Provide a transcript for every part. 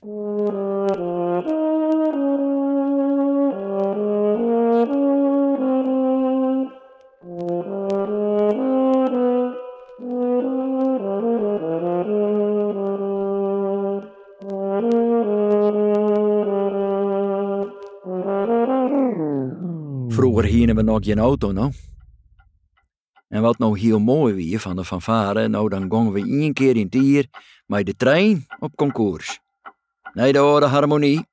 Vroeger hingen we nog geen auto, nou. En wat nou heel mooi weer van de fanfare, nou dan gingen we één keer in het jaar met de trein op concours. Nee, de oude harmonie.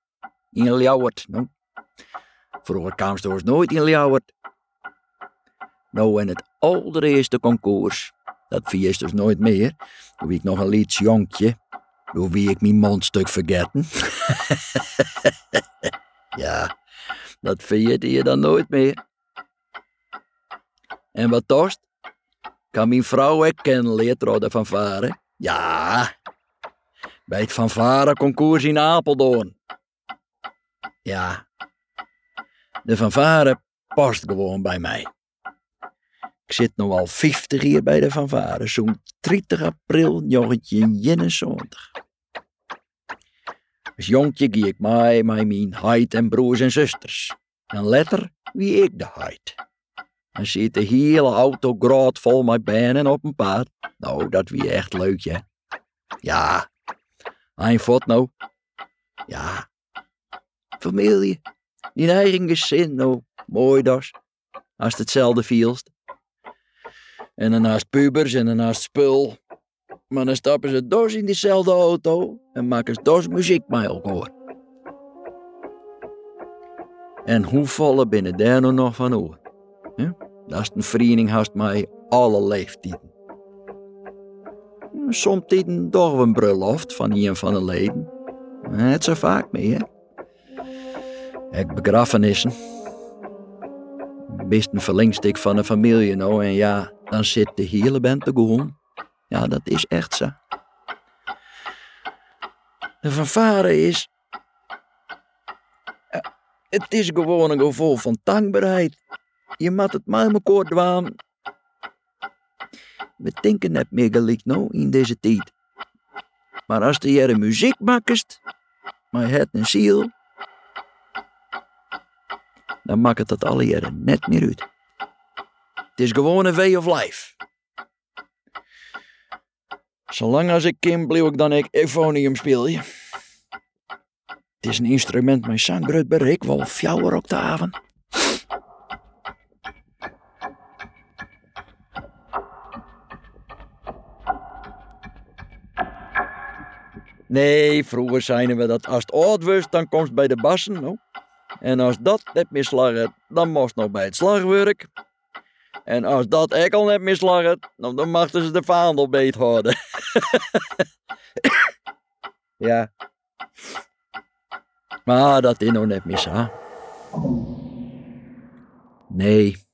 In Ljouwert, nou. Vroeger kwam nooit in Ljouwert. Nou, en het allereerste concours, dat vies dus nooit meer. Toen ik nog een liedje jonkje, door wie ik mijn mondstuk vergeten. ja, dat vierde je dan nooit meer. En wat tost? Kan mijn vrouw ook kennen leert van varen? Ja, bij het fanfare concours in Apeldoorn. Ja, de fanfare past gewoon bij mij. Ik zit nu al 50 jaar bij de fanfare, zo'n 30 april 1971. Als jongetje ging ik mee met mijn heid en broers en zusters. En later wie ik de heid. Dan zit de hele auto groot vol met benen op een paard. Nou, dat wie echt leuk, hè? Ja, een fot nou. Ja, familie, die eigen gezin, nou, mooi das. Als het hetzelfde vielst. En daarnaast pubers en daarnaast spul. Maar dan stappen ze dos in diezelfde auto en maken ze dos muziek met elkaar. En hoe vallen binnen daar nou nog van oor? Hm? Dat is een vereniging haast mij alle leeftijden. Soms toch een bruiloft van een van de leden. Het zo vaak meer. Ik begrafenissen. Best een verlengstuk van een familie nou en ja, dan zit de hele band te gewoon. Ja, dat is echt zo. De fanfare is... Het is gewoon een gevoel van dankbaarheid. Je moet het maar elkaar dwaan. We denken net meer gelijk nou in deze tijd. Maar als de jere muziek maakt, maar het een ziel, dan maakt het dat alle jaren net meer uit. Het is gewoon een way of life. Zolang als ik kim, blijf ik dan ik euphonium spelen. Het is een instrument met zangbrut bereik wel fjouwer octaven. Nee, vroeger zeiden we dat als het oud was, dan komt het bij de bassen. No? En als dat net mislagen, dan moest nog bij het slagwerk. En als dat ik al net mislagen, nou, dan mochten ze de vaandel beet houden. ja. Maar dat is nog net mis, hè? Nee,